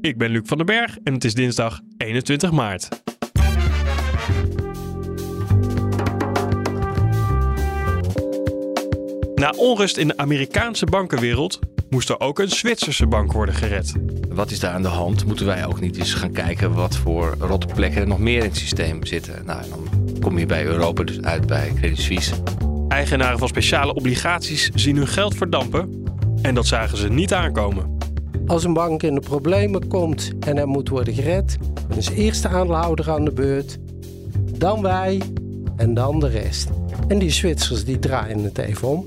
Ik ben Luc van den Berg en het is dinsdag 21 maart. Na onrust in de Amerikaanse bankenwereld moest er ook een Zwitserse bank worden gered. Wat is daar aan de hand? Moeten wij ook niet eens gaan kijken wat voor rotte plekken er nog meer in het systeem zitten? Nou, dan kom je bij Europa dus uit bij Credit Suisse. Eigenaren van speciale obligaties zien hun geld verdampen en dat zagen ze niet aankomen. Als een bank in de problemen komt en er moet worden gered, dan is eerst de aandeelhouder aan de beurt, dan wij en dan de rest. En die Zwitsers die draaien het even om.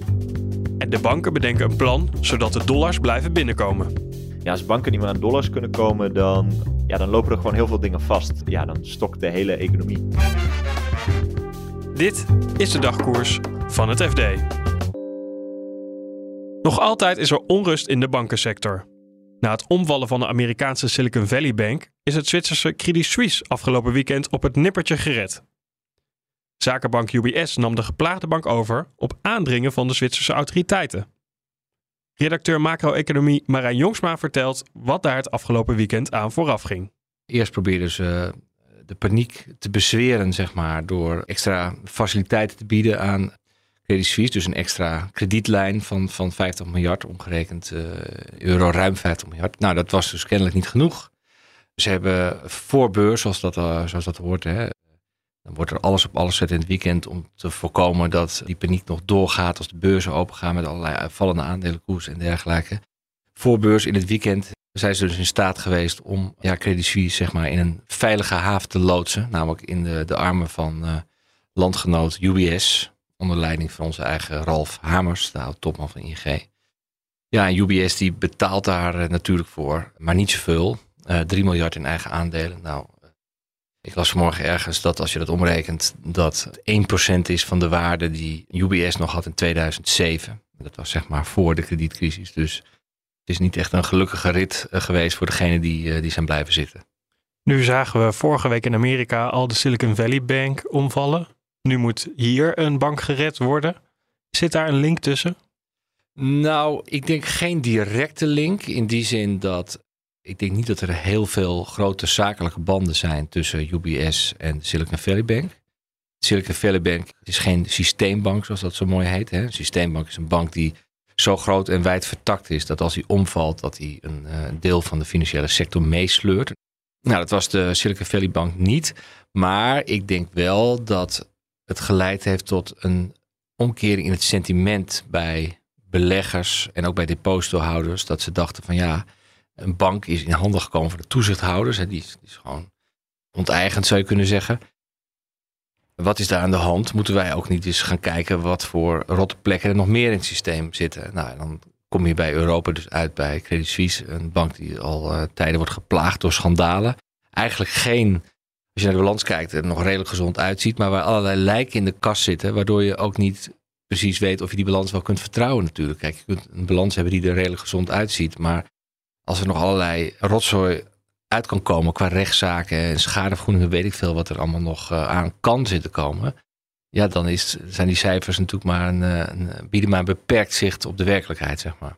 En de banken bedenken een plan zodat de dollars blijven binnenkomen. Ja, als banken niet meer aan dollars kunnen komen, dan, ja, dan lopen er gewoon heel veel dingen vast. Ja, dan stokt de hele economie. Dit is de dagkoers van het FD. Nog altijd is er onrust in de bankensector. Na het omvallen van de Amerikaanse Silicon Valley Bank is het Zwitserse Credit Suisse afgelopen weekend op het nippertje gered. Zakenbank UBS nam de geplaagde bank over op aandringen van de Zwitserse autoriteiten. Redacteur macro-economie Marijn Jongsma vertelt wat daar het afgelopen weekend aan vooraf ging. Eerst probeerden ze de paniek te bezweren, zeg maar, door extra faciliteiten te bieden aan Credit Suisse. Dus een extra kredietlijn van, van 50 miljard, omgerekend uh, euro, ruim 50 miljard. Nou, dat was dus kennelijk niet genoeg. Ze hebben voor beurs, zoals dat, uh, zoals dat hoort, hè, dan wordt er alles op alles gezet in het weekend om te voorkomen dat die paniek nog doorgaat als de beurzen opengaan met allerlei vallende aandelenkoers en dergelijke. Voor beurs in het weekend zijn ze dus in staat geweest om ja, Credit Suisse zeg maar, in een veilige haven te loodsen. Namelijk in de, de armen van uh, landgenoot UBS. Onder leiding van onze eigen Ralf Hamers, de oud-topman van ING. Ja, en UBS die betaalt daar uh, natuurlijk voor, maar niet zoveel. Uh, 3 miljard in eigen aandelen. Nou, ik las vanmorgen ergens dat als je dat omrekent, dat 1% is van de waarde die UBS nog had in 2007. Dat was zeg maar voor de kredietcrisis. Dus het is niet echt een gelukkige rit geweest voor degenen die, die zijn blijven zitten. Nu zagen we vorige week in Amerika al de Silicon Valley Bank omvallen. Nu moet hier een bank gered worden. Zit daar een link tussen? Nou, ik denk geen directe link. In die zin dat ik denk niet dat er heel veel grote zakelijke banden zijn tussen UBS en Silicon Valley Bank. Silicon Valley Bank is geen systeembank, zoals dat zo mooi heet. Hè. Een systeembank is een bank die zo groot en wijd vertakt is dat als hij omvalt, dat hij een uh, deel van de financiële sector meesleurt. Nou, dat was de Silicon Valley Bank niet. Maar ik denk wel dat het geleid heeft tot een omkering in het sentiment bij beleggers en ook bij depositohouders. Dat ze dachten van ja, een bank is in handen gekomen van de toezichthouders. Die, is, gewoon onteigend, zou je kunnen zeggen. Wat is daar aan de hand? Moeten wij ook niet eens gaan kijken wat voor rotte plekken er nog meer in het systeem zitten? Nou, dan kom je bij Europa dus uit bij Credit Suisse, een bank die al uh, tijden wordt geplaagd door schandalen. Eigenlijk geen, als je naar de balans kijkt, er nog redelijk gezond uitziet, maar waar allerlei lijken in de kas zitten, waardoor je ook niet precies weet of je die balans wel kunt vertrouwen natuurlijk. Kijk, je kunt een balans hebben die er redelijk gezond uitziet, maar als er nog allerlei rotzooi uit kan komen qua rechtszaken en schadevergoedingen, weet ik veel wat er allemaal nog uh, aan kan zitten komen. Ja, dan is, zijn die cijfers natuurlijk maar een, een, bieden maar een beperkt zicht op de werkelijkheid, zeg maar.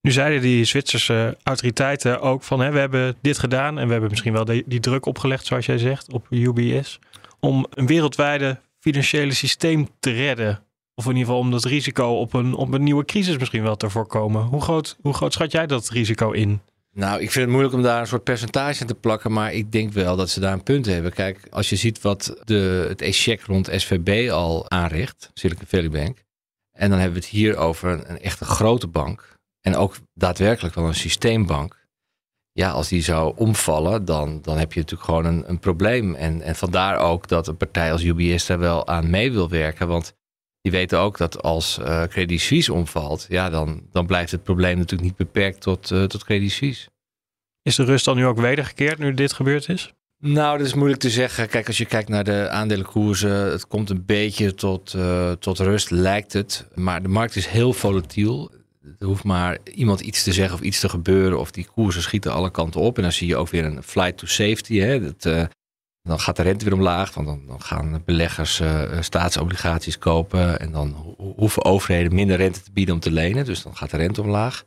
Nu zeiden die Zwitserse autoriteiten ook van hè, we hebben dit gedaan en we hebben misschien wel die, druk opgelegd, zoals jij zegt, op UBS, om een wereldwijde financiële systeem te redden. Of in ieder geval om dat risico op een, op een nieuwe crisis misschien wel te voorkomen. Hoe groot, hoe groot schat jij dat risico in? Nou, ik vind het moeilijk om daar een soort percentage aan te plakken, maar ik denk wel dat ze daar een punt hebben. Kijk, als je ziet wat de, het echec rond SVB al aanricht, Silicon Valley Bank, en dan hebben we het hier over een echte grote bank en ook daadwerkelijk wel een systeembank. Ja, als die zou omvallen, dan, dan heb je natuurlijk gewoon een, een probleem. En, en vandaar ook dat een partij als UBS daar wel aan mee wil werken, want die weten ook dat als uh, Credit Suisse omvalt, ja, dan, dan blijft het probleem natuurlijk niet beperkt tot, uh, tot Credit Suisse. Is de rust dan nu ook wedergekeerd nu dit gebeurd is? Nou, dat is moeilijk te zeggen. Kijk, als je kijkt naar de aandelenkoersen, het komt een beetje tot, uh, tot rust, lijkt het. Maar de markt is heel volatiel. Er hoeft maar iemand iets te zeggen of iets te gebeuren, of die koersen schieten alle kanten op. En dan zie je ook weer een flight to safety. Hè? Dat, uh, dan gaat de rente weer omlaag, want dan, dan gaan beleggers uh, staatsobligaties kopen. En dan hoeven overheden minder rente te bieden om te lenen. Dus dan gaat de rente omlaag.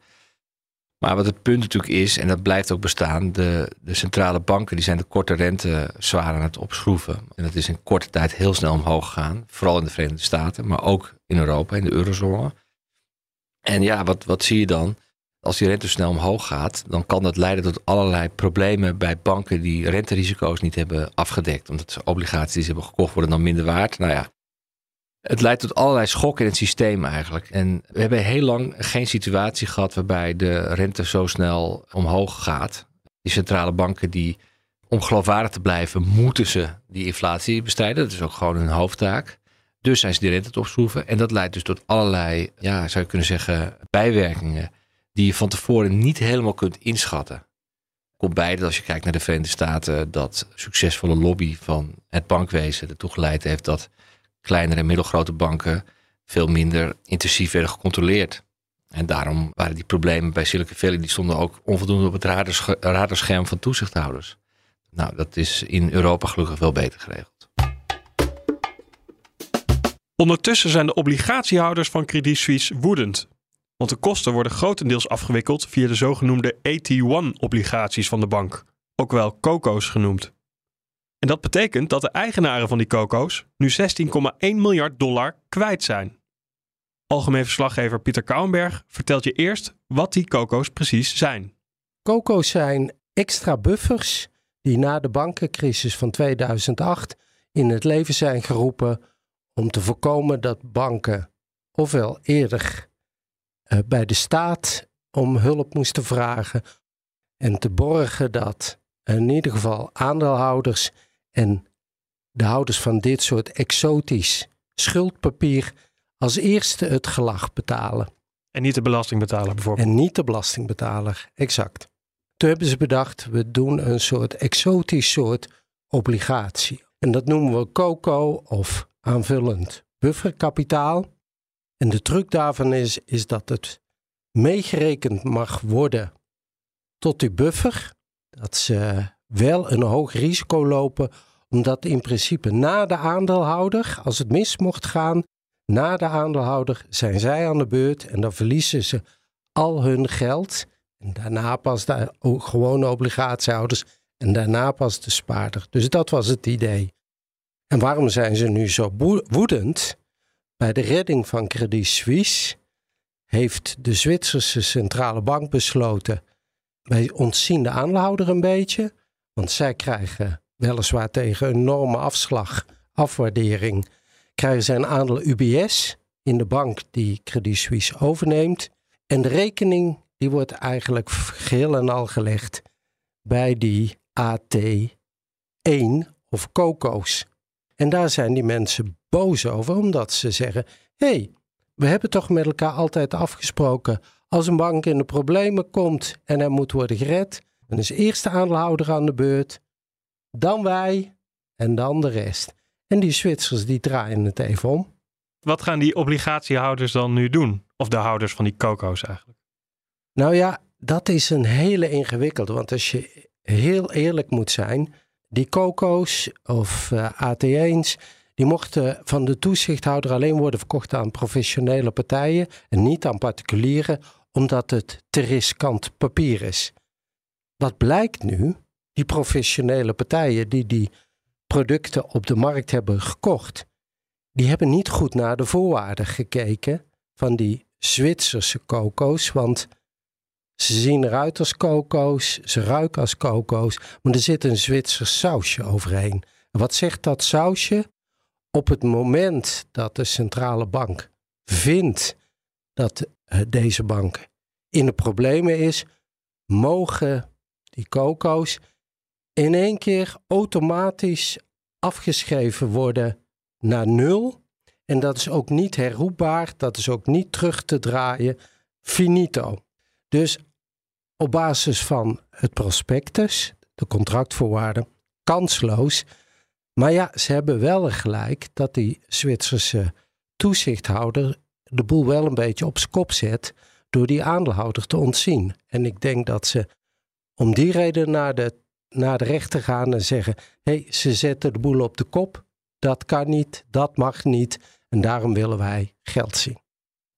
Maar wat het punt natuurlijk is, en dat blijft ook bestaan, de, de centrale banken die zijn de korte rente zwaar aan het opschroeven. En dat is in korte tijd heel snel omhoog gegaan. Vooral in de Verenigde Staten, maar ook in Europa, in de eurozone. En ja, wat, wat zie je dan? Als die rente snel omhoog gaat, dan kan dat leiden tot allerlei problemen bij banken die renterisico's niet hebben afgedekt. Omdat ze obligaties die ze hebben gekocht worden dan minder waard. Nou ja, het leidt tot allerlei schokken in het systeem eigenlijk. En we hebben heel lang geen situatie gehad waarbij de rente zo snel omhoog gaat. Die centrale banken die, om geloofwaardig te blijven, moeten ze die inflatie bestrijden. Dat is ook gewoon hun hoofdtaak. Dus zijn ze die rente te opschroeven. En dat leidt dus tot allerlei, ja, zou je kunnen zeggen, bijwerkingen. Die je van tevoren niet helemaal kunt inschatten. Komt bij dat als je kijkt naar de Verenigde Staten, dat succesvolle lobby van het bankwezen ertoe geleid heeft dat kleinere en middelgrote banken veel minder intensief werden gecontroleerd. En daarom waren die problemen bij Silicon Valley, die stonden ook onvoldoende op het radarscherm van toezichthouders. Nou, dat is in Europa gelukkig wel beter geregeld. Ondertussen zijn de obligatiehouders van Credit Suisse woedend. Want de kosten worden grotendeels afgewikkeld via de zogenoemde AT1-obligaties van de bank, ook wel COCO's genoemd. En dat betekent dat de eigenaren van die coco's nu 16,1 miljard dollar kwijt zijn. Algemeen verslaggever Pieter Kouwenberg vertelt je eerst wat die coco's precies zijn. Coco's zijn extra buffers die na de bankencrisis van 2008 in het leven zijn geroepen om te voorkomen dat banken ofwel eerder uh, bij de staat om hulp moesten vragen en te borgen dat in ieder geval aandeelhouders en de houders van dit soort exotisch schuldpapier als eerste het gelag betalen. En niet de belastingbetaler bijvoorbeeld. En niet de belastingbetaler, exact. Toen hebben ze bedacht, we doen een soort exotisch soort obligatie. En dat noemen we COCO of aanvullend bufferkapitaal. En de truc daarvan is, is dat het meegerekend mag worden tot die buffer. Dat ze wel een hoog risico lopen, omdat in principe na de aandeelhouder, als het mis mocht gaan, na de aandeelhouder zijn zij aan de beurt en dan verliezen ze al hun geld. En daarna pas de gewone obligatiehouders en daarna pas de spaarder. Dus dat was het idee. En waarom zijn ze nu zo woedend? Bij de redding van Credit Suisse heeft de Zwitserse centrale bank besloten: wij ontzien de aandeelhouder een beetje. Want zij krijgen weliswaar tegen een enorme afslag, afwaardering, krijgen zij een aandeel UBS in de bank die Credit Suisse overneemt. En de rekening die wordt eigenlijk geheel en al gelegd bij die AT1 of COCO's. En daar zijn die mensen boos over, omdat ze zeggen: hé, hey, we hebben toch met elkaar altijd afgesproken. Als een bank in de problemen komt en er moet worden gered, dan is eerst de aandeelhouder aan de beurt, dan wij en dan de rest. En die Zwitsers die draaien het even om. Wat gaan die obligatiehouders dan nu doen? Of de houders van die coco's eigenlijk? Nou ja, dat is een hele ingewikkelde. Want als je heel eerlijk moet zijn, die coco's of uh, eh, AT1's, die mochten van de toezichthouder alleen worden verkocht aan professionele partijen en niet aan particulieren, omdat het te riskant papier is. Wat blijkt nu? Die professionele partijen die die producten op de markt hebben gekocht, die hebben niet goed naar de voorwaarden gekeken van die Zwitserse coco's, want ze zien eruit als coco's, ze ruiken als coco's, maar er zit een Zwitsers sausje overheen. wat zegt dat sausje? Op het moment dat de centrale bank vindt dat eh, deze bank in de problemen is, mogen die coco's, in één keer automatisch afgeschreven worden naar nul. En dat is ook niet herroepbaar, dat is ook niet terug te draaien. Finito. Dus op basis van het prospectus, de contractvoorwaarden, kansloos. Maar ja, ze hebben wel gelijk dat die Zwitserse toezichthouder de boel wel een beetje op zijn kop zet door die aandeelhouder te ontzien. En ik denk dat ze om die reden naar de, naar de rechter gaan en zeggen: hé, hey, ze zetten de boel op de kop. Dat kan niet, dat mag niet. En daarom willen wij geld zien.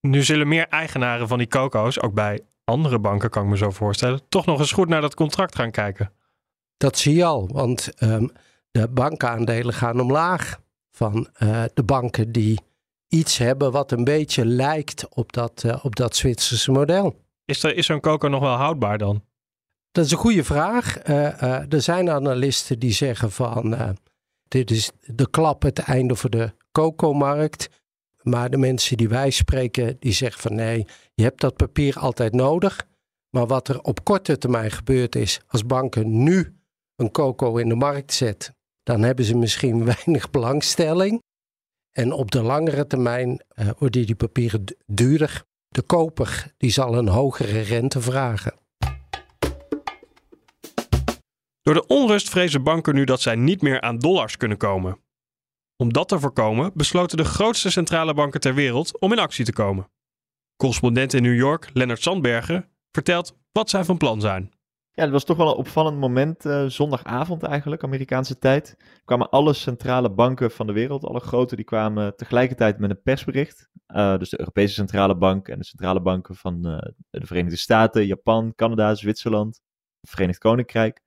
Nu zullen meer eigenaren van die coco's, ook bij andere banken kan ik me zo voorstellen, toch nog eens goed naar dat contract gaan kijken. Dat zie je al, want um, de bankaandelen gaan omlaag van uh, de banken die iets hebben wat een beetje lijkt op dat, uh, op dat Zwitserse model. Is, er, is zo'n coco nog wel houdbaar dan? Dat is een goede vraag. Uh, er zijn analisten die zeggen van dit is de klap het einde voor de coco-markt. Maar de mensen die wij spreken, die zeggen van nee, je hebt dat papier altijd nodig. Maar wat er op korte termijn gebeurd is, als banken nu een coco in de markt zetten, dan hebben ze misschien weinig belangstelling. En op de langere termijn uh, worden die papieren duurder. De koper die zal een hogere rente vragen. Door de onrust vrezen banken nu dat zij niet meer aan dollars kunnen komen. Om dat te voorkomen besloten de grootste centrale banken ter wereld om in actie te komen. Correspondent in New York, Lennart Sandbergen, vertelt wat zij van plan zijn. Ja, het was toch wel een opvallend moment, uh, zondagavond eigenlijk, Amerikaanse tijd. kwamen alle centrale banken van de wereld, alle grote, die kwamen tegelijkertijd met een persbericht. Uh, dus de Europese Centrale Bank en de centrale banken van uh, de Verenigde Staten, Japan, Canada, Zwitserland, Verenigd Koninkrijk.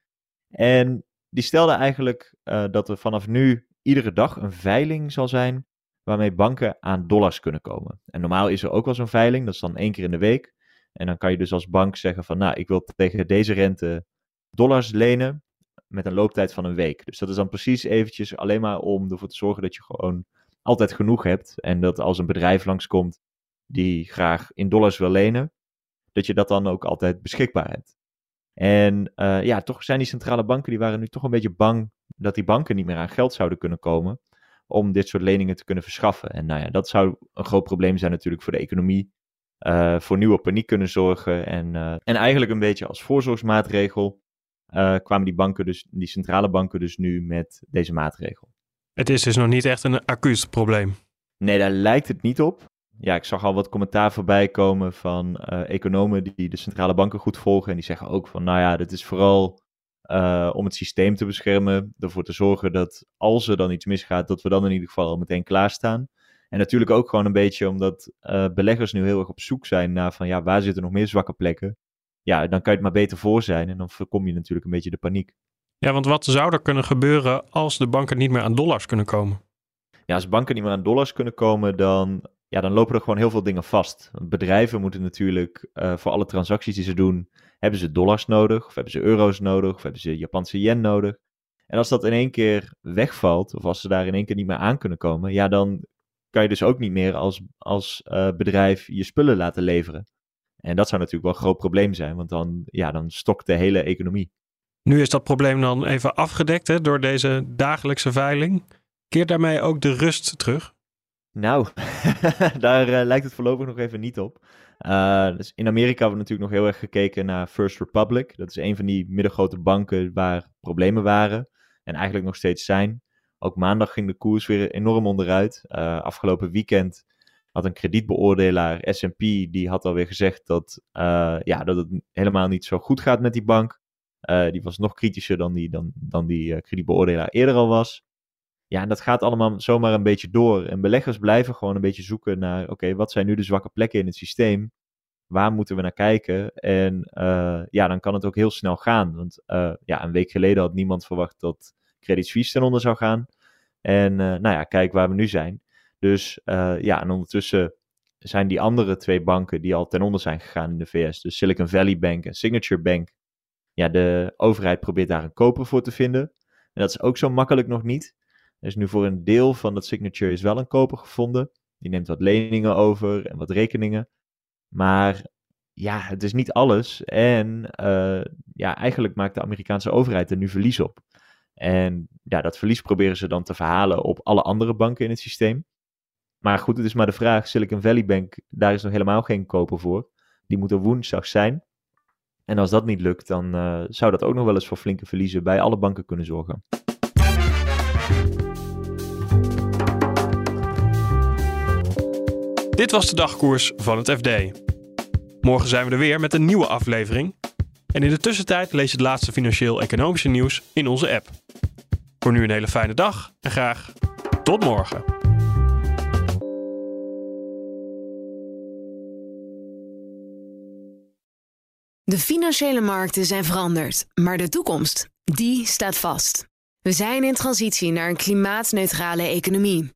En die stelden eigenlijk dat er vanaf nu iedere dag een veiling zal zijn waarmee banken aan dollars kunnen komen. En normaal is er ook wel zo'n veiling, dat is dan één keer in de week. En dan kan je dus als bank zeggen van, nou, ik wil tegen deze rente dollars lenen met een looptijd van een week. Dus dat is dan precies eventjes alleen maar om ervoor te zorgen dat je gewoon altijd genoeg hebt. En dat als een bedrijf langskomt die graag in dollars wil lenen, dat je dat dan ook altijd beschikbaar hebt. En uh, ja, toch zijn die centrale banken, die waren nu toch een beetje bang dat die banken niet meer aan geld zouden kunnen komen om dit soort leningen te kunnen verschaffen. En nou ja, dat zou een groot probleem zijn natuurlijk voor de economie. Uh, voor nieuwe paniek kunnen zorgen. En, uh, en eigenlijk een beetje als voorzorgsmaatregel uh, kwamen die banken dus, die centrale banken dus nu met deze maatregel. Het is dus nog niet echt een acuut probleem. Nee, daar lijkt het niet op. Ja, ik zag al wat commentaar voorbij komen van economen die de centrale banken goed volgen. En die zeggen ook van, nou ja, dit is vooral uh, om het systeem te beschermen. Ervoor te zorgen dat als er dan iets misgaat, dat we dan in ieder geval al meteen klaarstaan. En natuurlijk ook gewoon een beetje omdat uh, beleggers nu heel erg op zoek zijn naar van ja, waar zitten nog meer zwakke plekken? Ja, dan kan je het maar beter voor zijn en dan voorkom je natuurlijk een beetje de paniek. Ja, want wat zou er kunnen gebeuren als de banken niet meer aan dollars kunnen komen? Ja, als banken niet meer aan dollars kunnen komen, dan, ja, dan lopen er gewoon heel veel dingen vast. Bedrijven moeten natuurlijk uh, voor alle transacties die ze doen, hebben ze dollars nodig, of hebben ze euro's nodig, of hebben ze Japanse yen nodig. En als dat in één keer wegvalt, of als ze daar in één keer niet meer aan kunnen komen, ja, dan kan je dus ook niet meer als, als uh, bedrijf je spullen laten leveren. En dat zou natuurlijk wel een groot probleem zijn, want dan, ja, dan stokt de hele economie. Nu is dat probleem dan even afgedekt hè, door deze dagelijkse veiling. Keert daarmee ook de rust terug? Nou, daar uh, lijkt het voorlopig nog even niet op. Uh, dus in Amerika hebben we natuurlijk nog heel erg gekeken naar First Republic. Dat is een van die middengrote banken waar problemen waren en eigenlijk nog steeds zijn. Ook maandag ging de koers weer enorm onderuit. Uh, afgelopen weekend had een kredietbeoordelaar, S&P, die had alweer gezegd dat, uh, ja, dat het helemaal niet zo goed gaat met die bank. Die was nog kritischer dan die, dan, dan die kredietbeoordelaar eerder al was. Ja, en dat gaat allemaal zomaar een beetje door. En beleggers blijven gewoon een beetje zoeken naar, oké, wat zijn nu de zwakke plekken in het systeem? Waar moeten we naar kijken? En ja, dan kan het ook heel snel gaan. Want ja, een week geleden had niemand verwacht dat Credit Suisse ten onder zou gaan. En uh, nou ja, kijk waar we nu zijn. Dus ja, en ondertussen zijn die andere twee banken die al ten onder zijn gegaan in de VS, dus Silicon Valley Bank en Signature Bank, ja, de overheid probeert daar een koper voor te vinden. En dat is ook zo makkelijk nog niet. Er is nu voor een deel van dat Signature is wel een koper gevonden. Die neemt wat leningen over en wat rekeningen. Maar ja, het is niet alles. En uh, ja, eigenlijk maakt de Amerikaanse overheid er nu verlies op. En ja, dat verlies proberen ze dan te verhalen op alle andere banken in het systeem. Maar goed, het is maar de vraag, Silicon Valley Bank, daar is nog helemaal geen koper voor. Die moet er woensdag zijn. En als dat niet lukt, dan uh, zou dat ook nog wel eens voor flinke verliezen bij alle banken kunnen zorgen. Dit was de dagkoers van het FD. Morgen zijn we er weer met een nieuwe aflevering. En in de tussentijd lees je het laatste financieel-economische nieuws in onze app. Voor nu een hele fijne dag en graag tot morgen. De financiële markten zijn veranderd, maar de toekomst, die staat vast. We zijn in transitie naar een klimaatneutrale economie.